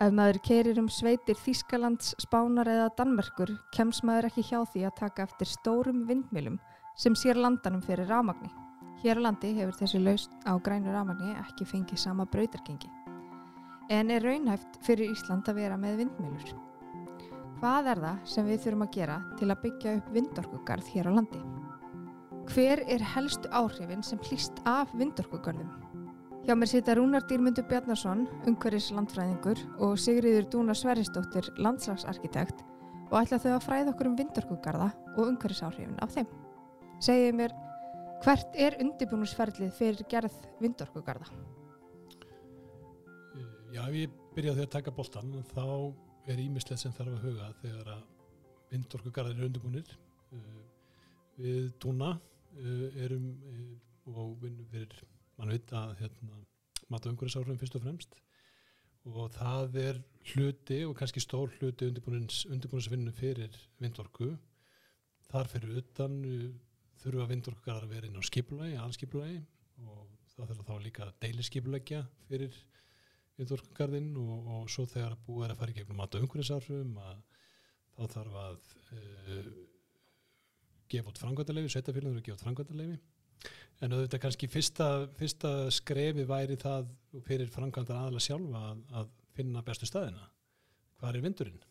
Ef maður keirir um sveitir Þískalands, Spánar eða Danmerkur kemst maður ekki hjá því að taka eftir stórum vindmilum sem sér landanum fyrir rámagni. Hér á landi hefur þessi laust á grænu rámagni ekki fengið sama brautarkengi. En er raunhæft fyrir Ísland að vera með vindmilur? Hvað er það sem við þurfum að gera til að byggja upp vindorkugarð hér á landi? Hver er helstu áhrifin sem hlýst af vindorkugarðum? Hjá mér sita Rúnar Dýrmundur Bjarnarsson, umhverfis landfræðingur og Sigriður Dúna Sverrisdóttir, landslagsarkitekt og ætla þau að fræða okkur um vindorkugarða og umhverfisáhrifin af þeim. Segið mér, hvert er undibúnusferðlið fyrir gerð vindorkugarða? Já, ef ég byrja á því að taka boltan, þá er ímislegt sem þarf að huga þegar að vindorkugarðir eru undibúnir. Við Dúna erum og vinnum fyrir mann veit að hérna, mata umhverfisáhrifin fyrst og fremst. Og það er hluti og kannski stór hluti undirbúinsvinnu fyrir vindorku. Þar fyrir utan uh, þurfa vindorkar að vera inn á skipulagi, allskipulagi og það þurfa þá líka deilisskipulegja fyrir vindorkugarðinn. Og, og svo þegar búið er að fara í gegnum mata umhverfisáhrifum að þá þarf að uh, gefa út frangvæntaleifi, setjafélagin þurfa að gefa út frangvæntaleifi En auðvitað kannski fyrsta, fyrsta skrefi væri það fyrir framkvæmdar aðla sjálfa að, að finna bestu staðina. Hvað er vindurinn?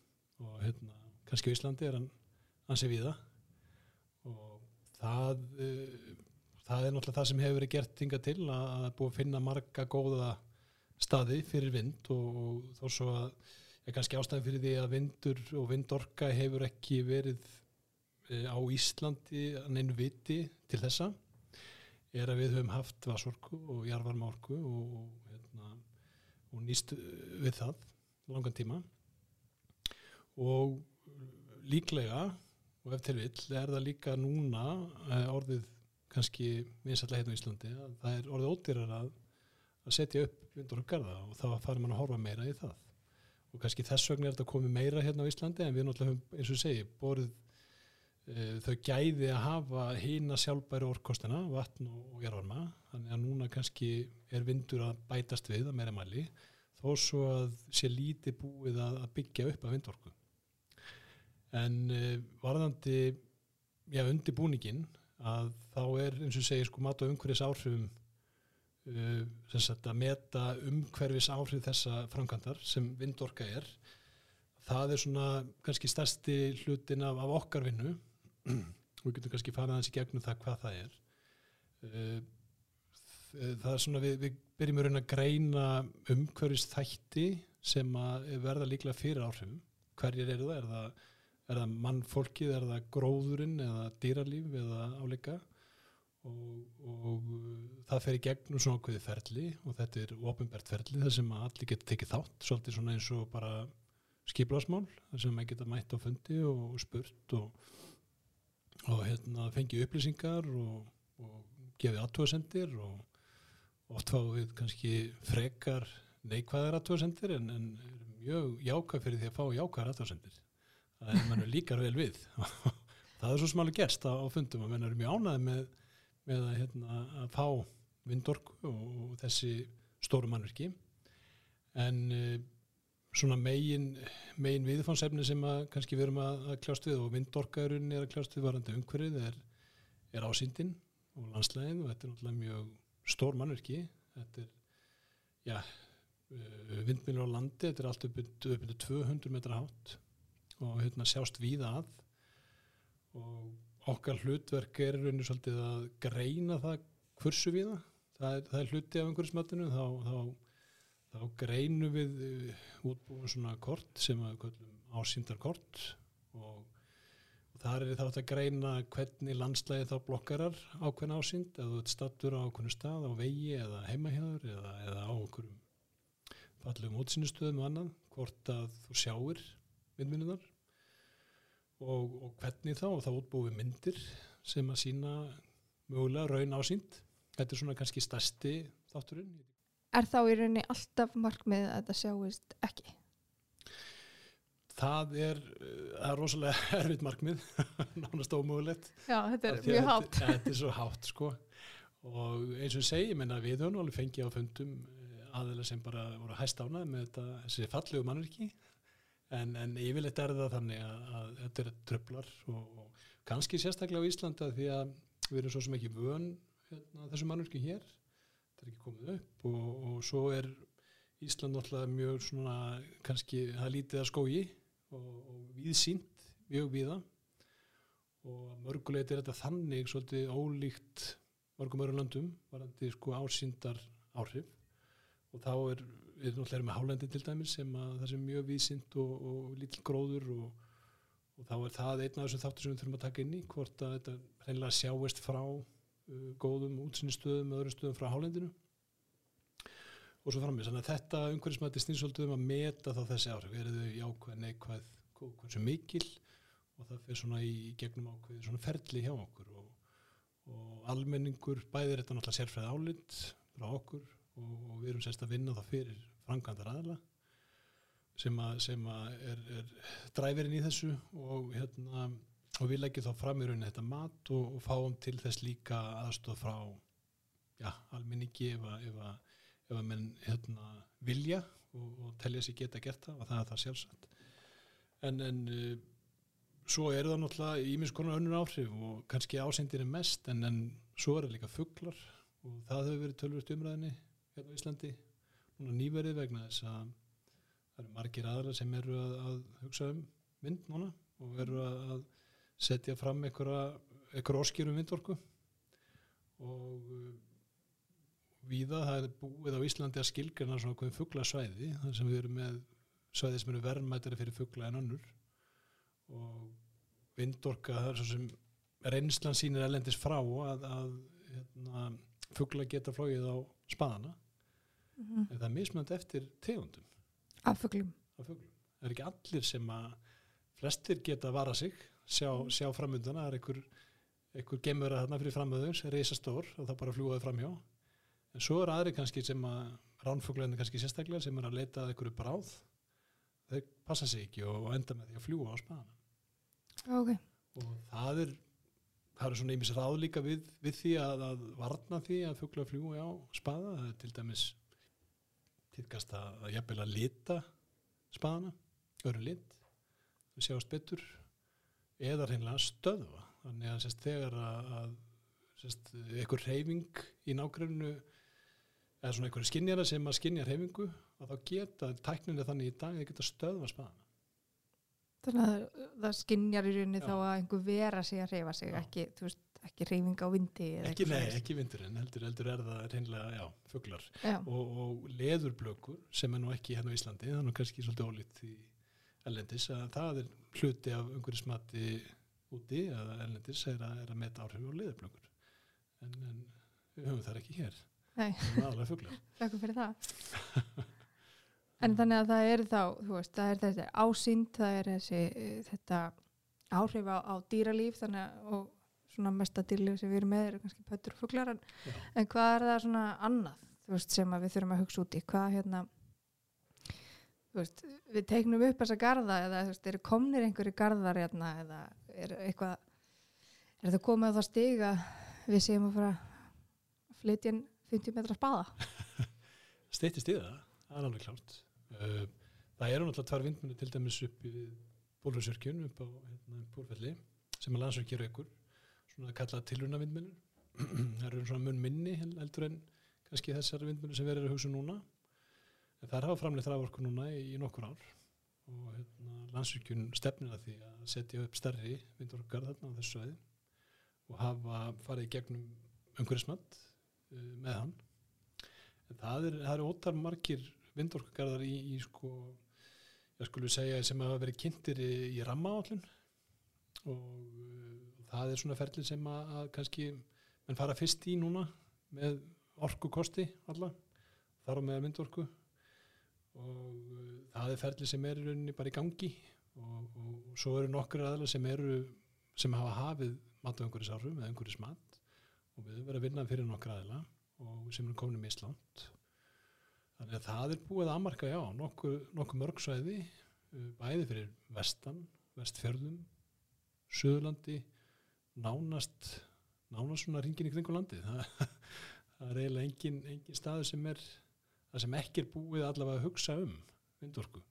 Og hérna, kannski Íslandi er hann ansið við það og það, uh, það er náttúrulega það sem hefur verið gert hinga til að, búið að finna marga góða staði fyrir vind og, og þó svo að ég kannski ástæðan fyrir því að vindur og vindorka hefur ekki verið uh, á Íslandi að neinu viti til þessa er að við höfum haft vasorku og jarvarmárku og, hérna, og nýst við það langan tíma. Og líklega og ef til vill er það líka núna eh, orðið kannski vinsallega hérna í Íslandi að það er orðið ódýrar að, að setja upp vindur og garda og þá farir mann að horfa meira í það. Og kannski þess vegna er þetta komið meira hérna á Íslandi en við náttúrulega höfum eins og segi borðið þau gæði að hafa hýna sjálfbæri orkostina, vatn og jarvarma, þannig að núna kannski er vindur að bætast við að meira mæli, þó svo að sé líti búið að byggja upp af vindorku. En uh, varðandi, já, undir búningin, að þá er, eins og segir, sko, mat og umhverfis áhrifum, uh, sem sagt, að meta umhverfis áhrif þessa framkvæmdar sem vindorka er, það er svona kannski stærsti hlutin af, af okkar vinnu, við getum kannski farað hans í gegnum það hvað það er. Eh, það er svona við, við byrjum að greina umhverfist þætti sem að verða líklega fyrir áhrifum. Hverjir eru það, er það, er það mannfólkið, er það gróðurinn eða dýralíf eða áleika og, og það fer í gegnum svona okkurði ferli og þetta er ofinbært ferli þar sem allir getur tekið þátt. Svolítið svona eins og bara skiplásmál þar sem maður geta mætt á fundi og spurt og og hérna, fengi upplýsingar og, og gefi aðtóðsendir og oft fáum við kannski frekar neikvæðar aðtóðsendir en, en mjög jákvæð fyrir því að fá jákvæðar aðtóðsendir það er mann líkar vel við. Það er svo smáli gerst á, fundum og mann er mjög ánaði með, með að, hérna, að fá vindorku og, og þessi stóru mannverki en svona megin, megin viðfánsefni sem að kannski við erum að, að kljást við og vindorkaðurinn er að kljást við varandi umhverfið er, er ásýndin og landslegin og þetta er náttúrulega mjög stór mannverki þetta er já, uh, vindmilur á landi þetta er allt uppið 200 metra hátt og hérna sjást víða að og okkar hlutverk er raunir svolítið að greina það hversu víða. Það er, það er hluti af umhverfismatinu þá, þá þá greinum við uh, útbúin svona kort sem að ásýndarkort og, og þar er þátt að greina hvernig landslæði þá blokkarar ákveðin ásýnd. Eða stattur á ákveðinu stað á vegi eða heimahjáður eða, eða á okkurum fallum útsýnustöðum og annað hvort að þú sjáir myndmyndunar og, og hvernig þá og þá útbúið myndir sem að sína mögulega raun ásýnd. Þetta er svona kannski stærsti þátturinn er þá í rauninni alltaf markmið að þetta sjáist ekki? Það er, það er rosalega erfitt markmið, nánast ómögulegt. Já, þetta er mjög hátt. Þetta er svo hátt, sko. Og eins og ég segi, menna, við höfum alveg fengið á fundum eh, aðeila sem bara voru hæst ánað með þetta, þessi fallegu mannverki en, en yfirleitt er það þannig að, að þetta er tröflar og, og kannski sérstaklega á Íslanda því að við erum svo sem ekki vön hérna, þessu mannverki hér þetta er ekki komið upp og, og svo er Ísland náttúrulega mjög svona kannski það lítið að skógi og, og viðsýnt mjög viða og mörgulegt er þetta þannig svolítið ólíkt mörgum öru landum varandi sko ásýndar áhrif. Og þá er við náttúrulega með hálendi til dæmis sem að það sem mjög vísind og, og lítill gróður og, þá er það einn af þessum þáttur sem við þurfum að taka inn í hvort að þetta reynilega sjáist frá góðum útsinnistöðum og öðrum stöðum frá hálendinu. Og svo framins, þannig að þetta umhverfismætti snýrsvöldum um að meta þá þessi áhrif, er þau jákvæð, neikvæð, hversu mikil? Og það fyrir svona í gegnum ákveði svona ferli hjá okkur. Og, og almenningur bæðir þetta náttúrulega sérfræð álind frá okkur. Og, og við erum sérst að vinna það fyrir framkvæmdar aðla sem að, sem að er, er dræverinn í þessu. Og hérna og við leggjum þá fram í rauninni þetta mat og, og fáum til þess líka aðstof frá já, almenningi ef að, ef að, ef að menn hérna, vilja og, og telja sér geta gert það og það er það sjálfsagt. En en svo eru það náttúrulega ímins konar önnur áhrif og kannski ásendin er mest en, en svo er það líka fugglar og það hefur verið tölvist umræðinni hérna á Íslandi. Núna nýverið vegna þess að það eru margir aðra sem eru að, að hugsa um mynd núna og eru að setja fram einhverja óskýrum vindorku. Og uh, víða það er búið á Íslandi að skilgjana svona okkur fugglasvæði þar sem við erum með svæði sem eru verðmættari fyrir fuggla en önnur. Og vindorka það er svo sem reynslan sínir elendis frá að, að hérna, fuggla geta flóið á spaðana. Mm -hmm. en það er mismönd eftir tegundum. Af fugglum það er ekki allir sem að flestir geta að vara sig sjá, sjá framönduna, það er einhver, einhver gemur að þarna fyrir framöðus, reysastór og það bara fljúaði framhjá. En svo er aðri kannski sem að ránfugglarnir kannski sérstaklega sem er að leita að einhverju bráð. Þau passa sig ekki og enda með því að fljúa á spaðana okay. og það er það er svona einmis ráð líka við, við því að, að varna því að fuggla fljúi á spaða, það er til dæmis týrkast að, að jafnvel að lita spaðana öru lit, það sjáast betur eða reynilega stöðva. Þannig að sérst, þegar að, að sérst, einhver reyfing í nákvæmnu eða svona einhverju skinnjara sem að skinnja reyfingu að þá geta tækninni þannig í dag að það geta stöðva spaðana. Þannig að það skinnjar í rauninni þá að einhver vera sig að reyfa sig, ekki, veist, ekki reyfing á vindi. Ekki, nei, ekki vindurinn, heldur, heldur er það reynlega, já, fugglar. Og, og leðurblökur sem er nú ekki hérna á Íslandi, nú kannski svolítið ólít í ellendis, að það er hluti af einhverju smati úti, að ellendis er að, er að meta áhrif á leðurblökur. En, en við höfum það ekki hér. Nei. Það er aðalega fugglar. Takk fyrir það. En þannig að það er þá, þú veist, það er þessi ásýnd, það er þessi, þetta áhrif á, á dýralíf, þannig að, og svona mesta dýralíf sem við erum með eru kannski pötur og fugglar, en, en hvað er það svona annað, þú veist, sem við þurfum að hugsa út í, hvað hérna, veist, við teiknum upp þessa garda, eða veist, eru komnir einhverju gardar hérna, eða er eitthvað, er það komið á það stiga við séum að fara að flytja 50 metra spaða? Steytist í það, það er alveg klárt. Uh, það eru náttúrulega tvær vindmunni til dæmis upp í bólfjörnsjörgjun upp á hérna, bólfelli sem að landsverkir ykkur svona kallað tilruna vindmunni það eru svona mun minni heldur en kannski þessar vindmunni sem verður að hugsa núna er hafa framleitt raforku núna í, í nokkur ár og hérna, landsverkjun stefnir að því að setja upp stærri vindorkar þarna á þessu sveiði og hafa farið gegnum umhverfismönd uh, með hann. En það eru er ótar margir vindorkugarðar í, í sko, ég skulle segja sem hafa verið kynntir í, í rammaállun og uh, það er svona ferli sem að, að kannski menn fara fyrst í núna með orku kosti alla, þar á með vindorku og uh, það er ferli sem er í rauninni bara í gangi. Og, og, svo eru nokkur aðla sem eru sem hafa hafið mat á einhverjus árum eða einhverjus mat og við verðum að vinna fyrir nokkur aðla og sem er komin í mislánt Þannig að það er búið að amarka, já, nokkuð nokku mörgsvæði, uh, bæði fyrir vestan, vestfjörðum, söðurlandi, nánast, nánast svona ringin í kringu landi. Það, það er eiginlega engin, engin staður sem er það sem ekki er búið allavega að hugsa um vindorku.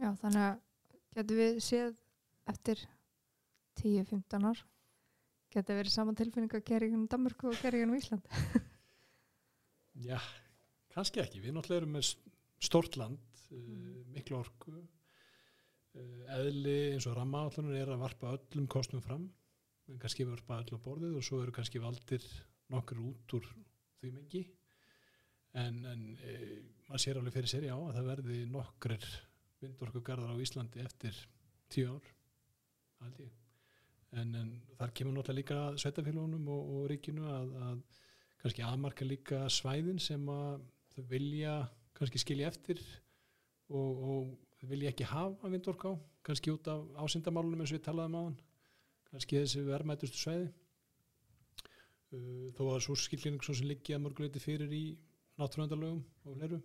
Já, þannig að getur við séð eftir 10-15 ár getur verið saman tilfinning að gera um Danmörku og gera um Ísland. Já, kannski ekki. Við náttúrulega erum með stort land, uh, Mhm. miklu orku, uh, eðli eins og rammaállunum er að varpa öllum kostum fram, en kannski varpa öll á borðið og svo eru kannski valdir nokkur út úr því mengi. En, en e, maður sér alveg fyrir sér já að það verði nokkur vindorkugarðar á Íslandi eftir tíu ár, ég. En, en þar kemur náttúrulega líka sveitafélagunum og, og ríkinu að, að kannski aðmarka líka svæðin sem að þau vilja kannski skilja eftir og, og vilja ekki hafa vindork á, kannski út af ásindamálunum eins og við talaðum á hann, kannski þessi verðmætustu svæði. Þó að svo skilning svo sem liggja mörguleiti fyrir í náttúruvendalögum og fleiru.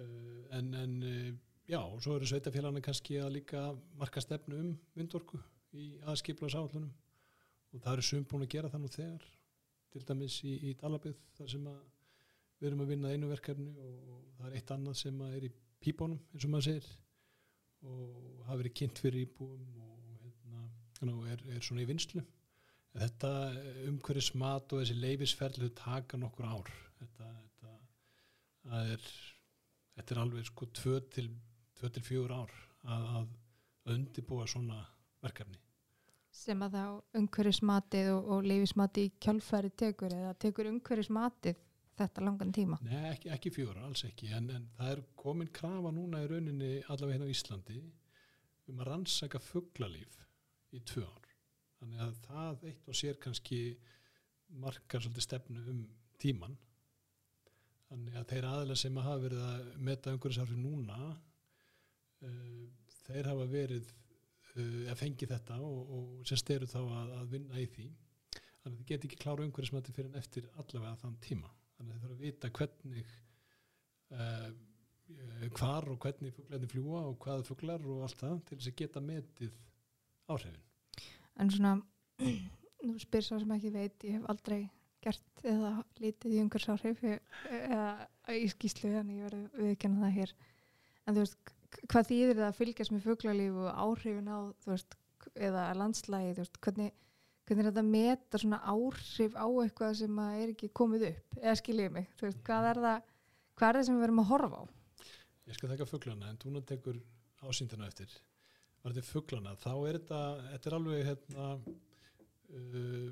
Uh, en, en uh, já, og svo eru sveitafélagana kannski að líka marka stefnu um vindorku í aðskiplas áallunum og það eru sum búin að gera það nú þegar til dæmis í, í Dalabið þar sem að við erum að vinna einu verkefni og, það er eitt annað sem að er í pípunum eins og maður segir. Og hafa verið kynnt fyrir íbúum og hérna, hérna, er, er svona í vinslu þetta umhverjus mat og þessi leifisferðlu taka nokkur ár. Þetta það er þetta er alveg sko 2 til, 2 til 4 ár að, að undibúa svona verkefni. Sem að þá umhverfismatið og, og leifismatið í kjálfæri tekur eða tekur umhverfismatið þetta langan tíma. Nei, ekki, ekki fjóra, alls ekki. En, en það er komin krafa núna í rauninni allavega hérna á Íslandi um að rannsaka fugglalíf í tvö ár. Þannig að það eitt og sér kannski markar svolítið stefnu um tíman þannig að þeir aðlega sem að hafa verið að meta umhverfisarfi núna uh, þeir hafa verið uh, að fengi þetta og, og sem styrir þá að, að vinna í því. Þannig að þið get ekki klára umhverfismati fyrir en eftir allavega þann tíma. Þannig að þið þurfa að vita hvernig uh, hvar og hvernig fugglarnir fljúa og hvaða fugglar og allt það til þess að geta metið áhrifin. En svona, nú spyr svo sem ekki veit, ég hef aldrei gert eða lítið í umhverfsáhrif eða í skýslu þannig ég verði viðkenna það hér. En þú veist, hvað þýðir það að fylgjast með fuglalíf og áhrifin á, veist, eða landslægi, þú veist, hvernig, hvernig er þetta að meta svona áhrif á eitthvað sem er ekki komið upp, eða skiljið mig, þú veist, hvað er það, hvað er það sem við verum að horfa á? ég skal þekka fugglana en túnan tekur ásýndina eftir var þetta fugglana þá er þetta, þetta er alveg hérna uh,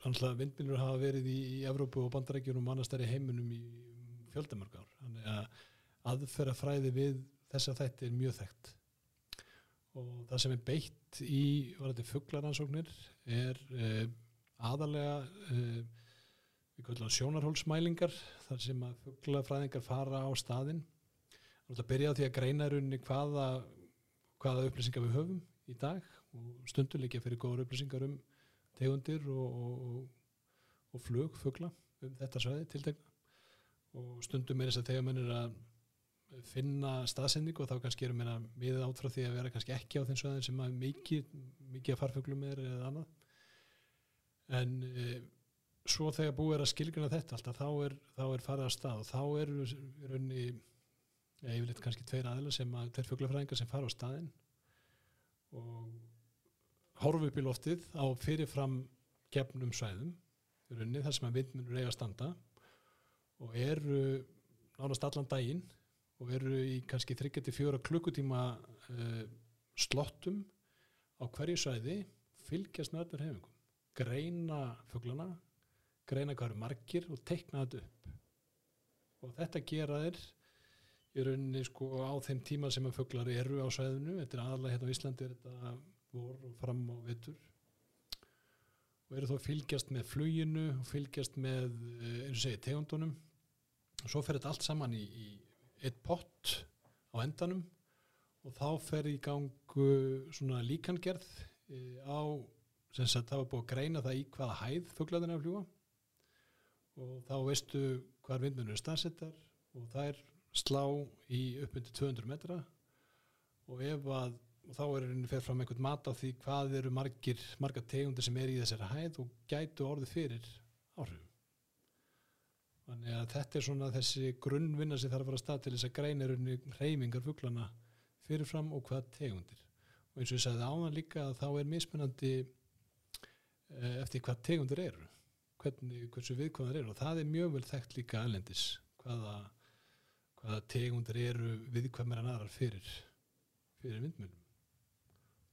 Þannig vindmjölur hafa verið í, í Evrópu og Bandarækjunum og annars þær í heiminum í fjöldamörg ár. Þannig að aðferða fræði við þessa þætti er mjög þekkt. Og það sem er beitt í fugglaransóknir er uh, aðalega kallum sjónarhólsmælingar þar sem að fugglafræðingar fara á staðinn. Það að byrja á því að greina í rauninni hvaða, hvaða upplýsingar við höfum í dag og stundur líka fyrir góður upplýsingar um tegundir og, og, og flug, fugla um þetta svæði tiltegna og stundum er þess að þegar mann er að finna staðsendingu og þá kannski erum við miðið át frá því að vera kannski ekki á þeim svæðin sem að mikið, mikið að farfuglum er eða annað. En e, svo þegar búið er að skilgjuna þetta alltaf þá er, þá er farið að stað og þá eru í rauninni ja, yfirleitt kannski tveir aðila sem að tveir fuglafræðingar sem fara á staðin og horfa upp í loftið á fyrirfram gefnum svæðum í rauninni þar sem að vindmunur eiga að standa og eru nánast allan daginn og eru í kannski 34 klukkutíma uh, slottum á hverju svæði fylgjast með öllur hefingum greina fuglana greina hvað eru margir og tekna þetta upp. Og þetta gera þeir í rauninni sko á þeim tíma sem að fuglar eru á svæðinu. Þetta er aðalega hérna á Íslandi er þetta vor og fram á vetur. Og eru þó að fylgjast með fluginu og fylgjast með eh, eins og segi tegundunum. Og svo fer þetta allt saman í, í eitt pott á endanum. Og þá fer í gangu svona líkangerð e, á sem sagt það var búið að greina það í hvaða hæð fuglaðin er að fljúa og þá veistu hvar vindmunur er staðsettar og það er slá í upp undir 200 metra. Og ef að og þá er henni fer fram einhvern mat á því hvað eru margir, margar tegundir sem er í þessari hæð og gætu orðið fyrir áhrifum Þannig að þetta er svona þessi grunnvinna sem þarf að að stað til þess að greina raunni reyfingar fuglana fyrirfram og hvað tegundir. Og eins og ég sagði áðan líka að þá er mismunandi eh, eftir hvað tegundir eru, hvernig, hversu viðkvæðar eru og það er mjög vel þekkt líka alendis hvaða, hvaða tegundir eru viðkvæmur en aðrar fyrir, fyrir vindmjölum.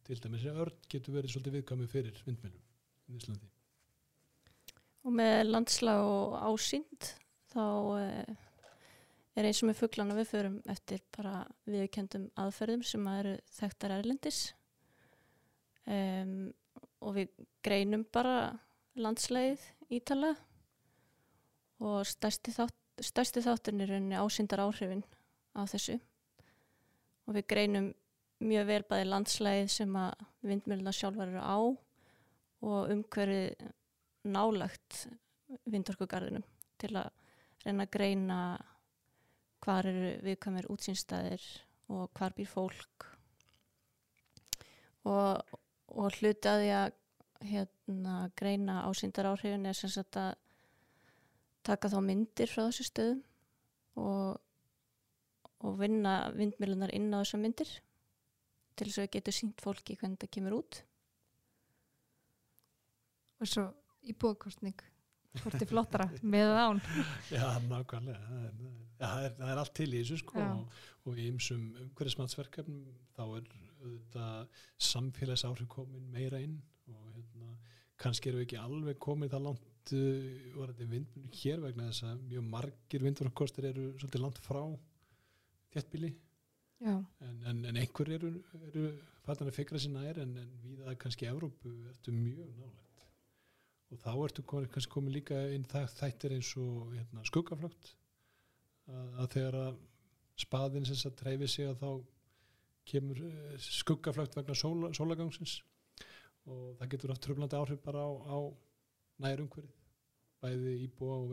Til dæmis að örn getur verið svolítið viðkvæmur fyrir vindmjölum í Íslandi. Og með landslag og ásýnd þá eh, er eins og með fugglana við förum eftir bara viðkendum aðferðum sem að eru þekktar erlendis. Um, og við greinum bara landslægið ítala. Og stærsti, þátt, stærsti þátturinn er ásýndar áhrifin af þessu. Og við greinum mjög vel bæði landslægið sem að vindmjöluna sjálfar eru á og umhverfið nálagt vindorkugarðinum til að reyna að greina hvar eru viðkvæmir útsýnstæðir og hvar býr fólk. Og, og hluti að því að hérna, greina ásýndar áhrifin er sem sagt að taka þá myndir frá þessu stöðum og, og vinna vindmilunar inn á þessar myndir til þess að við getum sínt fólki hvernig það kemur út. Og svo íbúðkostning hvort er flottara með án? Já, nákvæmlega. Það er, ja, það er, það er allt til í þessu sko. Já. og, og í ymsum umhverfismatsverkefnum þá er auðvitað samfélagsáhrif komin meira inn. Og hérna, kannski eru við ekki alveg komin það langt uh, varandi vindmjölum hér vegna þess að mjög margir vindmjölkostir eru svolítið langt frá þéttbíli já, en, en, en einhver eru, eru fattan að fikra sinna er en, en við að kannski Evrópu ertu mjög nálægt. Og þá ertu kannski komin líka inn það, þættir eins og hérna, skuggaflögt að, að þegar að spaðin sem að treyfi sig að þá kemur eh, skuggaflögt vegna sóla, sólagangsins og það getur haft tröflandi áhrif bara á, á nær umhverfið bæði íbúa og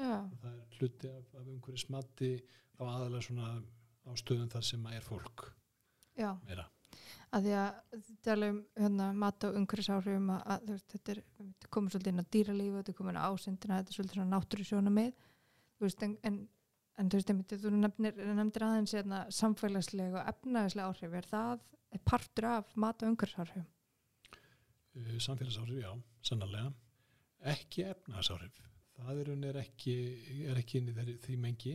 og það er hluti af, af umhverfið smatti þá aðalega svona á stöðum þar sem er fólk já. meira. Að því að tala um hérna, mat og umhverfisáhrifum að, veist, þetta er komið svolítið inn á dýralífu, þetta er komið inn á ásendina þetta er svolítið náttúru sjóna með veist, en, en, en þú veist, einmitt, þú nefnir, nefndir aðeins hérna, samfélagslega og efnaðislega áhrif. Er það er partur af mat og umhverfisáhrifum? Uh, samfélagsáhrif, já, sannarlega. Ekki efnahagsáhrif það er, er, ekki, ekki inn í því mengi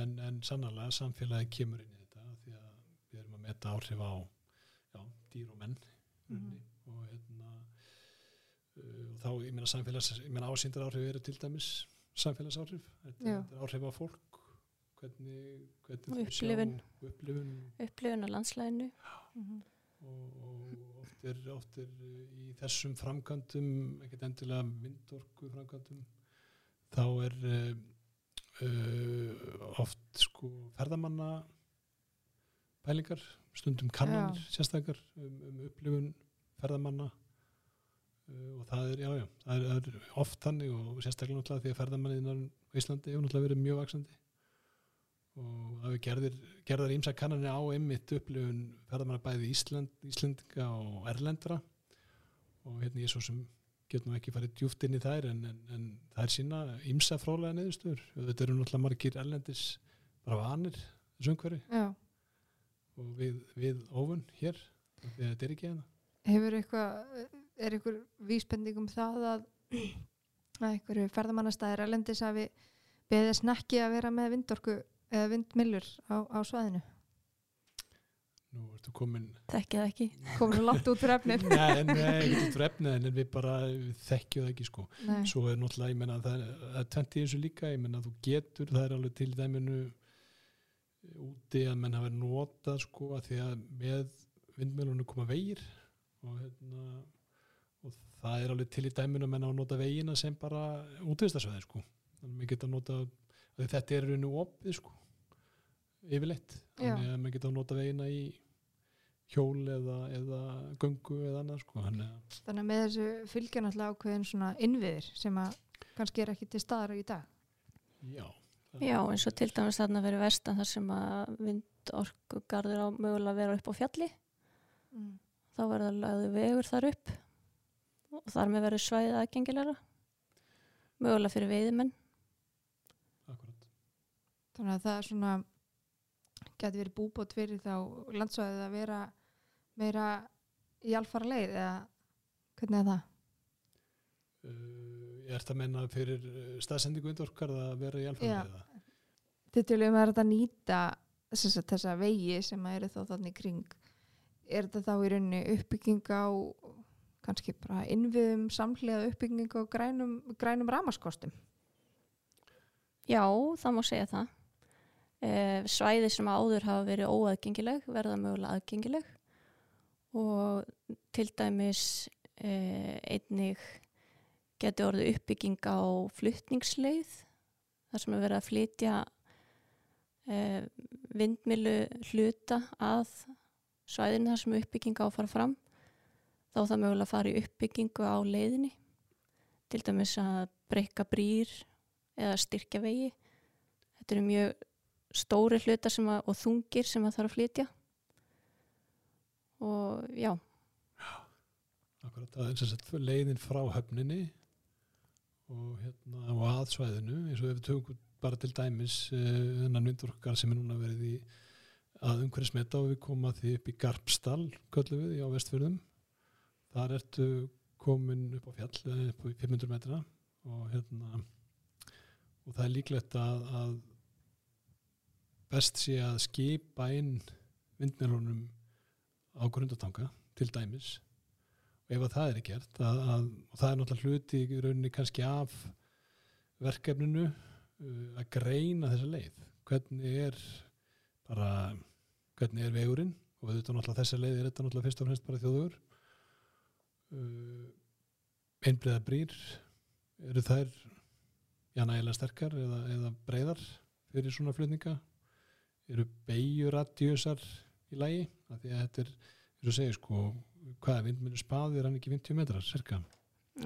en, en sannarlega samfélagi kemur inn í þetta því að við erum að meta áhrif á já, dýr og menn. Mm og hérna uh, og þá, ég meina samfélags ég meina ásýndar áhrif eru til dæmis samfélagsáhrif, þetta, Já. þetta er áhrif á fólk. Hvernig, hvernig upplifun. upplifun. Upplifun á landslæginu og, og oft, er, oft er uh, í þessum framkvæmdum ekkert endilega vindorku framkvæmdum þá er uh, uh, oft sko ferðamanna pælingar, stundum kannanir sérstakar um, um upplifun ferðamanna. Uh, og það er, já, já, það er, er oft þannig og sérstaklega náttúrulega því að ferðamanniðinnar á Íslandi hefur náttúrulega verið mjög vaksandi og það við gerðir, gerðar ímsa kannanir á einmitt upplifun ferðamanna bæði Ísland, Íslendinga og Erlendra. Og hérna ég svo sem get nú ekki farið djúft inn í þær en, en, en það er sína ímsa frólega neðustur og þetta eru náttúrulega margir erlendis bara vanir já, og við, við óvun hér að þetta er ekki hérna. Hefur eitthvað er eitthvað vísbending um það að að einhverju ferðamannastæðir erlendis hafi beðið snakki að vera með vindorku eða vindmillur á, á svæðinu nú ertu komin þekkið ekki. Svo langt út fyrir efnið. Nei, nei, út frá efnið en við bara við þekkjum það ekki sko. Nei. svo er náttúrulega, ég menna það er, það tvent í þessu líka, ég menna þú getur það er alveg til dæminu úti að menn hafa notað sko að því að með vindmjölunum koma vegir og hérna og það er alveg til í dæminu að menn hafa notað vegina sem bara útvistarsvæði sko. Þannig að geta notað að þetta er rauninu opið sko yfirleitt, þannig að maður geta notað vegina í hjól eða, eða göngu eða annað sko. Þannig að þannig að með þessu fylgja náttúrulega ákveðin svona innviðir sem að kannski er ekki til staðar í dag. Já, Já, eins og til dæmis þarna verið vestan þar sem að vindorkugarður á mögulega vera upp á fjalli. Mm. þá verður lagði vegur þar upp og þar með verður svæðið aðgengilega mögulega fyrir veiðimenn. Þannig að það er svona geti verið búbót fyrir þá landsvæðið að vera meira í alfara leið eða hvernig er það? Uh, ég ert að menna fyrir uh, staðsendingu vindorkar að vera í Já. alfæðið Til til um að þetta nýta þessa, þessa vegi sem eru þá þannig kring er þetta þá í rauninni uppbygging á kannski bara innviðum samhliða uppbygging á grænum, grænum ramaskostum Já, það má segja það. Eh, svæði sem áður hafa verið óaðgengileg verða mögulega aðgengileg og til dæmis eh, einnig geti orðið uppbygging á fluttningsleið þar sem er verið að flytja eh, vindmilu hluta að svæðinu þar sem uppbygging á að fara fram þá það mögulega að fara í uppbyggingu á leiðinni til dæmis að breyka brýr eða styrkja vegi. Þetta eru mjög stóri hlutar sem að, og þungir sem að þarf að flytja. Og já, Akkurat, það er sem sagt leiðin frá höfninni og, hérna, og að svæðinu eins og ef við tökum bara til dæmis uh, þennan vindorkar sem er núna verið í að umhverfismeta og við koma því upp í Garpstall, köllum við, á vestfjörðum. Þar ertu komin upp á fjall, eh, upp á 500 metra og hérna og það er líklegt að, að best sé að skipa inn vindmjölunum á grundatanga til dæmis og ef að það er gert að, að, og það er náttúrulega hluti í rauninni kannski af verkefninu uh, að greina þessa leið. Hvernig er bara hvernig er vegurinn? Og við veitum náttúrulega þessa leið er þetta náttúrulega fyrst og fremst bara þjóðugur uh, einbreiða brýr eru þær já nægilega sterkar eða, eða breyðar fyrir svona flutninga? Eru beigjuraddjösar í lægi af því að þetta er, og segir sko hvað er vindmjölu spaði, er hann ekki 50 metrar cirka,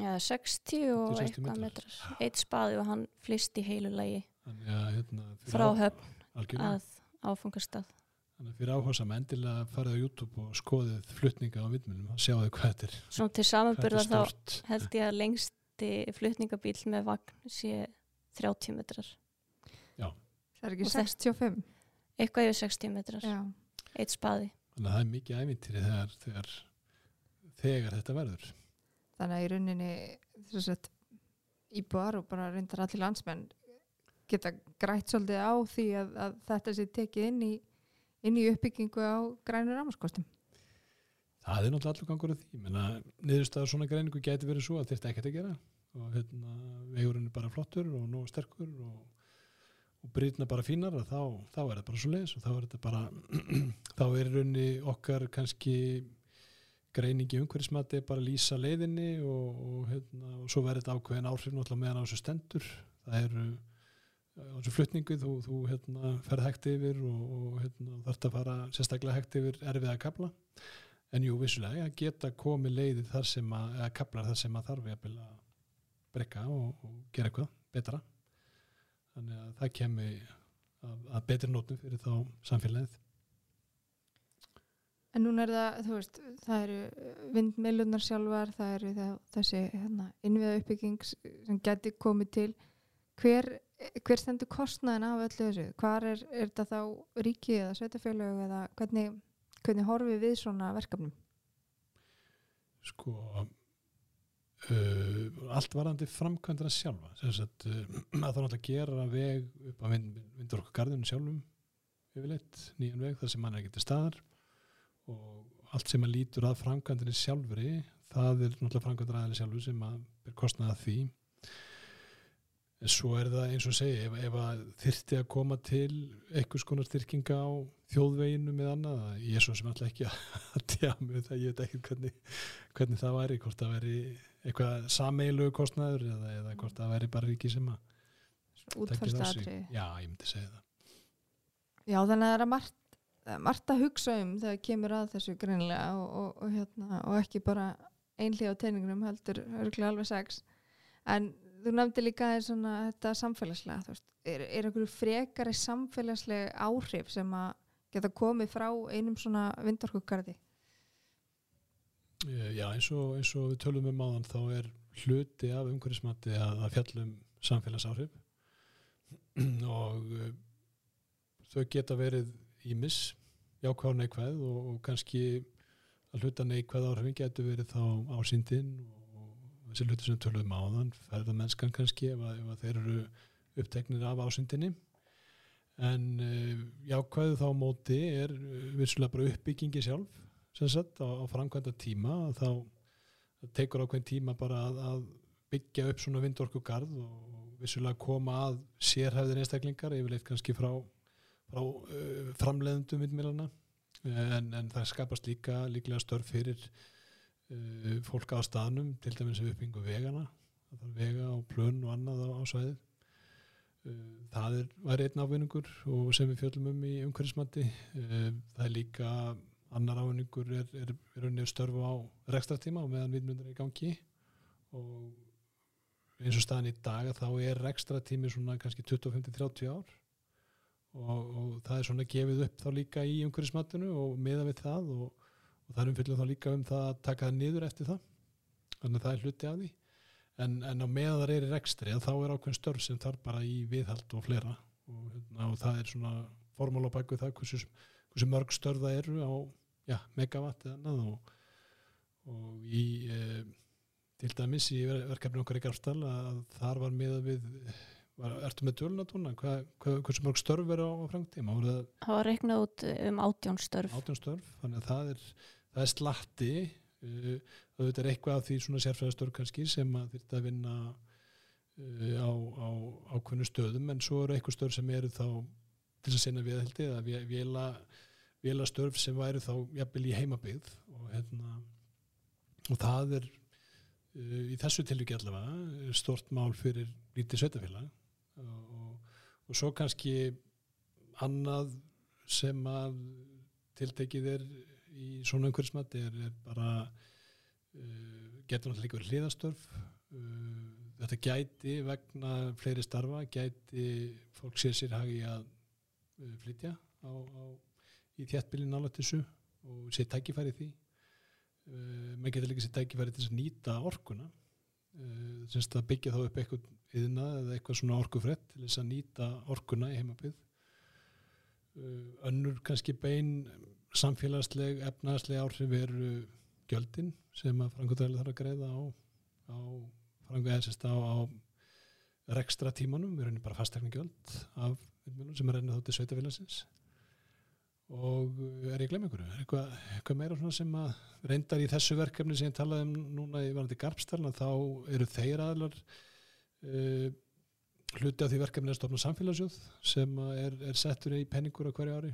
ja, 60 og 60 eitthvað metrar. Eitt spaði og hann flýst í heilu lagi þannig að hérna, frá höfn að áfangastað. þannig að fyrir áhersam endilega farið á YouTube og skoðið flutninga á vindmjölum og sjáðu hvað þetta er, Svona til er þá held ég að lengsti flutningabíl með vagn sé 30 metrar. það er ekki Og þetta- 65 Eitthvað yfir 60 metrar. Já. Eitt spaði. þannig að það er mikið ævintýri þegar, þegar, þegar þetta verður. Þannig að í rauninni þess að íbúar og bara reyndar allir landsmenn geta grætt svolítið á því að, að þetta sé tekið inn í, inn í uppbyggingu á grænur ramaskostum það er náttúrulega allur gangur af því. Menna, niðurstaður svona greiningu gæti verið svo að þetta ekkert að gera. Og hérna, vegurinn er bara flottur og nóg sterkur og, og brýtna bara fínar þá, þá er þetta bara svo leiðis og þá er þetta bara þá er í rauninni okkar kannski greiningi umhverfismati bara að lýsa leiðinni og, og, hérna, og svo verður þetta ákveðin áhrif náttúrulega meðan á þessu stendur. Það eru á þessu flutningu þú, þú hérna, ferð hægt yfir og, og hérna, þarft að fara sérstaklega hægt yfir erfiða kapla en jú, vissulega, að geta komið leiðið þar sem að, eða kaplar þar sem að þarf að brekka og, og gera eitthvað betra þannig að það kemi að, að betri nótum fyrir þá samfélagið. En núna er það, þú veist, það eru vindmilunar sjálfar, það eru það, þessi hérna, innviða uppbygging sem geti komið til. Hver, hver stendur kostnaðin af öllu þessu? Hvar er, er þetta þá ríki eða sveitafélög eða hvernig, hvernig horfið við svona verkefnum? Sko uh, allt varandi framkvæmdana sjálfa sagt, uh, að það náttúrulega gera veg upp að vind, vindur okkur garðinu sjálfum yfirleitt, nýjan veg þar sem mann er ekki til staðar. Og allt sem að lítur að framkvæmdini sjálfri það er náttúrulega framkvæmdar aðeins sjálfur sem að ber kostnaða því en svo er það eins og segi ef, ef að þyrfti að koma til einhvers konar styrkinga á þjóðveginu með annað, ég er svo sem alltaf ekki að tjá mig um það, ég veit ekki hvernig, hvernig það væri, hvort það væri eitthvað sameilu kostnaður eða, eða hvort það væri bara ríki sem að sig. útfærstaðri Já, ég myndi segja það. Já, þannig að það er margt, það er margt að hugsa um þegar kemur að þessu greinilega og, og, og, hérna, og ekki bara einlið á teiningunum heldur örgulega alveg sex. En þú nefndi líka svona þetta samfélagslega þú veist, er, er einhverju frekari samfélagslega áhrif sem að geta komið frá einum svona vindorkugarði? Eh, Já, eins og, eins og við tölum um áðan þá er hluti af umhverfismati að, að fjallum samfélagsáhrif. Og eh, þau geta verið ímis, jákvæð og neikvæð og, og kannski að hluta neikvæð áhrifin getur verið þá ásýndin og þessi hluti sem töluðum á þann, ferðamennskan kannski ef að, ef að þeir eru uppteknir af ásýndinni. En uh, jákvæðu þá móti er uh, vissulega bara uppbyggingi sjálf sem sagt á, á framkvæmda tíma þá tekur ákveðin tíma bara að, að byggja upp svona vindorku garð og vissulega koma að sérhæfðir einstaklingar yfirleitt kannski frá, frá uh, framleiðendum vindmilana en, en það skapast líka líklega störf fyrir uh, fólk á staðnum til dæmis við uppbyggingu vegana það er vega og plön og annað á, á svæðið. Uh, það er, var einn ávinningur og sem við fjöldum um í umhverfismatti uh, það er líka annar ávinningur er, er, er unnið störfu á rekstratíma og meðan viðmyndur er í gangi. Og eins og staðan í dag þá er rekstratími svona kannski 25-30 ár. Og, og það er svona gefið upp þá líka í umhverfismatinu og meða við það og, og það er umfyllum þá líka um það að taka það niður eftir það þannig að það er hluti af því. En, en á meðan það er í rekstri þá er ákveðin störf sem þarf bara í viðhald og flera og, hérna, og það er svona formál á bæku það hversu, hversu mörg störf það eru á ja, megavatt eða annað. Og, og í e, til dæmis í verkefni okkar í Garfstall að þar var með við var, ertu með tölunatúna hvað, hvað, hversu mörg störf er á, á framtíma það var reiknað út um átjón störf. Átjón störf, þannig að það er það er slatti uh, það er eitthvað af því svona sérfræðastörf kannski sem að þetta vinna uh, á, á ákveðnu stöðum en svo eru eitthvað störf sem eru þá til að sinna viðhaldi eða vila vilastörf sem væri þá jafnvel í heimabygð og, hérna, og það er uh, í þessu tilvíki allavega stort mál fyrir lítið sveitafélag og, og svo kannski annað sem að tiltekið er í svona umhverfismatti er, er bara uh, getur náttúrulega líka verið hliðastörf uh, þetta gæti vegna fleiri starfa gæti fólk sér sér hagi að uh, flytja á, á í þjættbílinn nálega þessu og sé tækifæri því. Uh, maður getur líka sé tækifæri til að nýta orkuna. Uh, semst að byggja þá upp eitthvað yðna eða eitthvað svona orkufrett til þess að nýta orkuna í heimabið önnur kannski bein samfélagsleg, efnaðsleg áhrif veru gjöldin sem að frangotæli þarf að greiða á, á frangotæli á, á rekstra tímanum, við erum bara fastegna gjöld af sem er reynið þá til sveitafélagsins og eh, er ég að glemja einhverju? Eitthvað, eitthvað meira sem að reyndar í þessu verkefni sem ég talaði um núna í varandi Garpstalna þá eru þeir aðlar uh, hluti af því verkefni að stofna samfélagsjóð sem er, er settur í penningur á hverju ári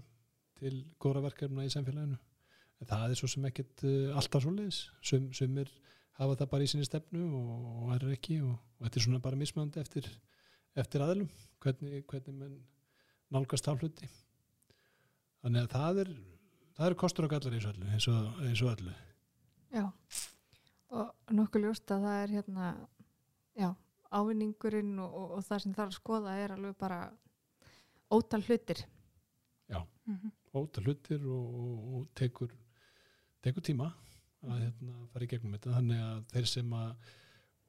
til góðra verkefna í samfélaginu. En það er svo sem ekkert uh, alltaf svo leiðis Sum, sumir hafa það bara í sinni stefnu og, og er ekki og, og þetta er svona bara mismöndi eftir, eftir aðlum hvernig, hvernig mann nálgast á hluti. Þannig að það er það eru kostur og gallar eins og öllu eins og, eins og öllu. Já, og nokkuð ljóst að það er hérna já, ávinningurinn og, og, og það sem það er að skoða er alveg bara ótal hlutir. Já, mm -hmm. Ótal hlutir og tekur tekur tíma að hérna, fara í gegnum þetta. Þannig að þeir sem að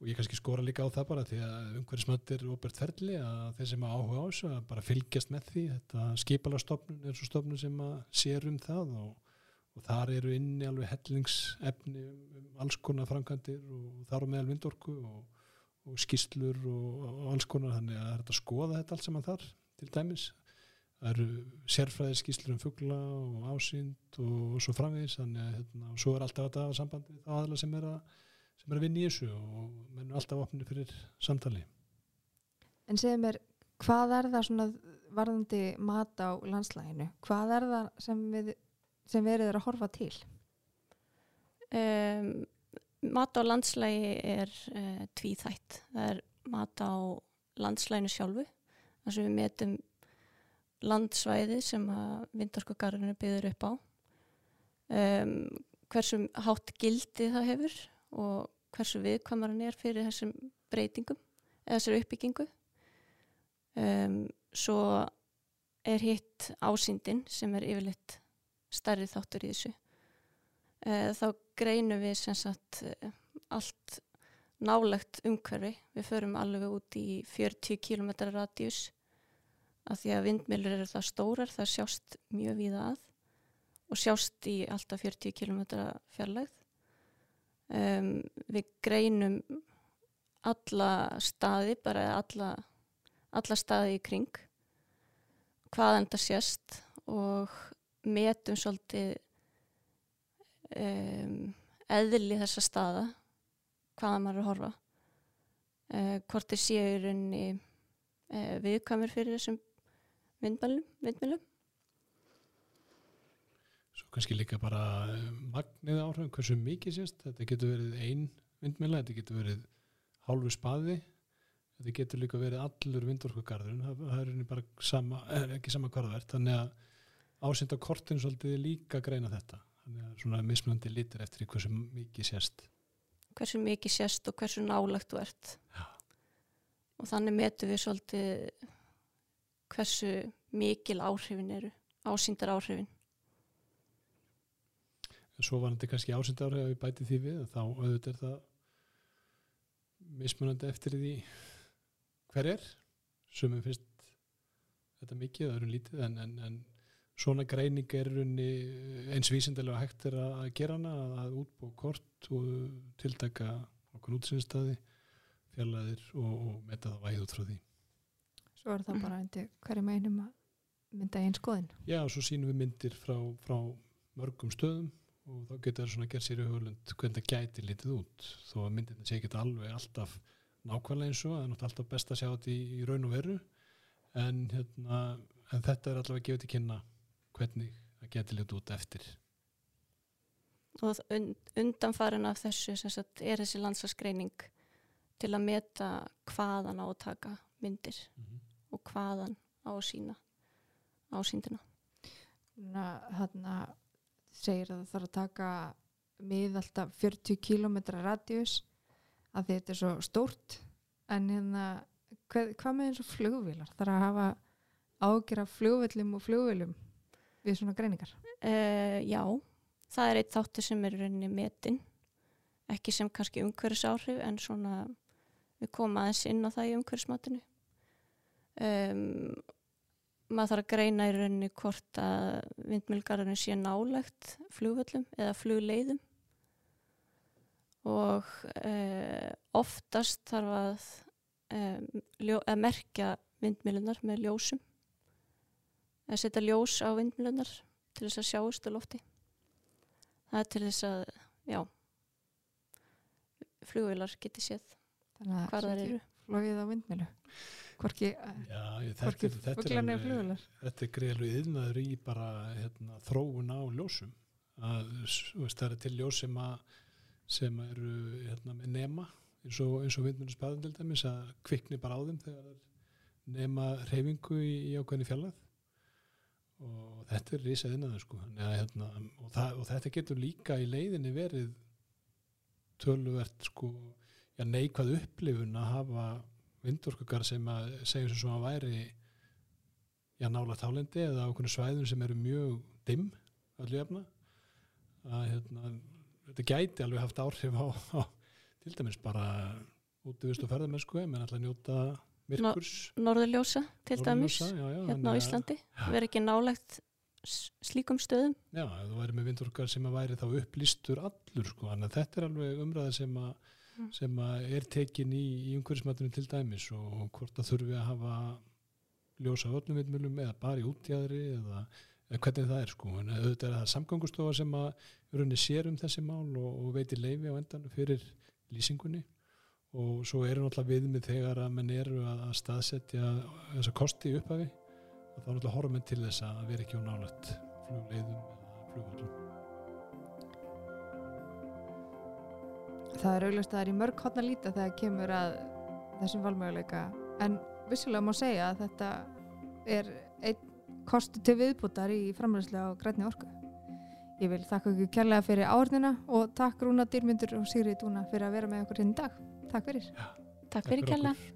og ég kannski skora líka á það bara því að umhverjismönd er óbært ferli að þeir sem að áhuga á þessu að bara fylgjast með því. Þetta skipalastofnun er svo stofnun sem að sér um það og, og þar eru inni alveg hellingsefni um, um alls konar framkantir og þar á meðal vindorku og, og skýslur og, og alls konar. Þannig að að skoða þetta allt saman þar til dæmis það eru sérfræði skýslur um fuggla og ásýnd og svo framvegis þannig að hérna, svo er alltaf þetta sambandi þá aðla sem er að sem er að vinna í þessu og mennum alltaf opnið fyrir samtali. En segð mér, hvað er það svona varðandi mat á landslæginu? Hvað er það sem við, sem við erum að horfa til? Um, mat á landslægi er uh, tvíþætt. Það er mat á landslæginu sjálfu, þar sem við metum landsvæði sem að vindarskogarinu byður upp á. Um, hversum hátt gildi það hefur og hversu viðkvamar hann er fyrir þessum breytingum eða þessari uppbyggingu. Um, svo er hitt ásýndin sem er yfirleitt starri þáttur í þessu. Uh, þá greinum við sem sagt uh, allt nálegt umhverfi. Við förum alveg út í 40 km radíus að því að vindmilur eru það stórar, það sjást mjög víða að og sjást í alltaf 40 km fjarlægð. Um, við greinum alla staði, bara alla, alla staði í kring, hvaðan það sést og metum svolítið um, eðli þessa staða, hvaðan maður er að horfa. Uh, hvort þið séu í rauninni uh, viðkamur fyrir þessum vindmjölum. Svo kannski líka bara eh, magnið áhrifin, hversu mikið sést, þetta getur verið ein vindmjöla, þetta getur verið hálfu spaði, þetta getur líka verið allur vindorkugarðurinn, það, það er bara sama, er ekki sama hvarðvert, þannig að ásynda kortin svolítið líka greina þetta, þannig að svona mismunandi litur eftir hversu mikið sést. Hversu mikið sést og hversu nálagt. Já. Og þannig metum við svolítið hversu mikil áhrifin eru, ásýndar áhrifin. En svo var þetta kannski ásynda áhrif að við bæti því við, þá auðvitað er það mismunandi eftir því hver er, sem er fyrst þetta mikið, það eru lítið, en, en, en svona greining er runni eins vísindilega hægt er að gera hana, að útbú kort og tiltaka okkur útsinstaði, fjallaðir og, og metta það væð út frá því. Svo er það bara undir hverju meinum að mynda einn skoðin. Já, og svo sínum við myndir frá, frá mörgum stöðum og þá getur það svona að gera sér í hugulund hvernig það gæti litið út. Þó að myndirna sé ekki alveg alltaf nákvæmlega eins og það er náttúrulega alltaf best að sjá þetta í, í raun og veru. En, hérna, en þetta er allavega gefið til kynna hvernig það geti litið út eftir. Og und, undanfarin af þessu sem sagt, er þessi landslagsgreining til að meta hvaðan á að taka myndir. Mm -hmm. Og hvaðan á að sína ásýndina. Þannig segir að það þarf að taka mið alltaf 40 km radius að þetta er svo stórt. En hérna hvað, hvað með eins og flugvílar þarf að hafa ágjör af flugvillum og flugvillum við svona greiningar? Uh, já, það er eitt þáttur sem er rauninni metin ekki sem kannski umhverfis áhrif en svona við komum aðeins inn á það í umhverfismatinu um, maður þarf að greina í rauninni hvort að vindmjölgarðurinn sé nálegt flugvöllum eða flugleiðum. Og uh, oftast þarf að, um, ljó, að merkja vindmjölunar með ljósum. Að setja ljós á vindmjölunar til þess að sjáust á lofti. Það er til þess að já flugvilar geti séð hvað að það eru. flogið á vindmilu hvorki, fuglarni og flugvilar þetta er greiðlega yðnaður í bara hérna, þróun á ljósum. Að veist, það er til ljós sem, að, sem eru hérna, með nema eins og, og vindmjörnum spaðum til dæmis að kvikni bara á þeim þegar nema reyfingu í, í ákveðni fjallað og þetta er risa yðnaður sko. Að, hérna, og, það, og þetta getur líka í leiðinni verið töluvert sko já, neikvað upplifun að hafa vindorkugar sem að segjum sem svo að væri já, nála tálendi eða okkur svæðum sem eru mjög dimm öllu jafna. Að hérna, þetta gæti alveg haft áhrif á, á til dæmis bara útivist og ferðamennsku menn alltaf njóta myrkurs. norðurljósa til dæmis já, já, hérna á Íslandi. Verður ekki nálegt slíkum stöðum. Já, þú væri með vindorkar sem að væri þá upplýstur allur sko, að þetta er alveg umræða sem að. Sem er tekin í, í umhverfismatunum til dæmis og hvort að þurfi að hafa ljósa öllum vindmjölum eða bara í útjæðri eða, eða hvernig það er sko, en auðvitað er það samgangustofa sem að rauninni sér um þessi mál og, og veitir leifi á endan fyrir lýsingunni. Og svo eru náttúrulega viðmið þegar að menn eru að að staðsetja þessa kosti í upphafi. Og þá náttúrulega horfum við til þess að vera ekki á nálægt flugleiðum eða flugvöldum. Það er auglust að það er í mörg hotna líta þegar kemur að þessum valmöguleika. En vissulega má segja að þetta er einn kostu til viðbútar í framræðslu á grænni orku. Ég vil þakka ykkur kærlega fyrir áhörnina og takk Rúna Dýrmyndur og Sigrid Dúna fyrir að vera með okkur hérna í dag. Takk fyrir. Takk fyrir okkur. kella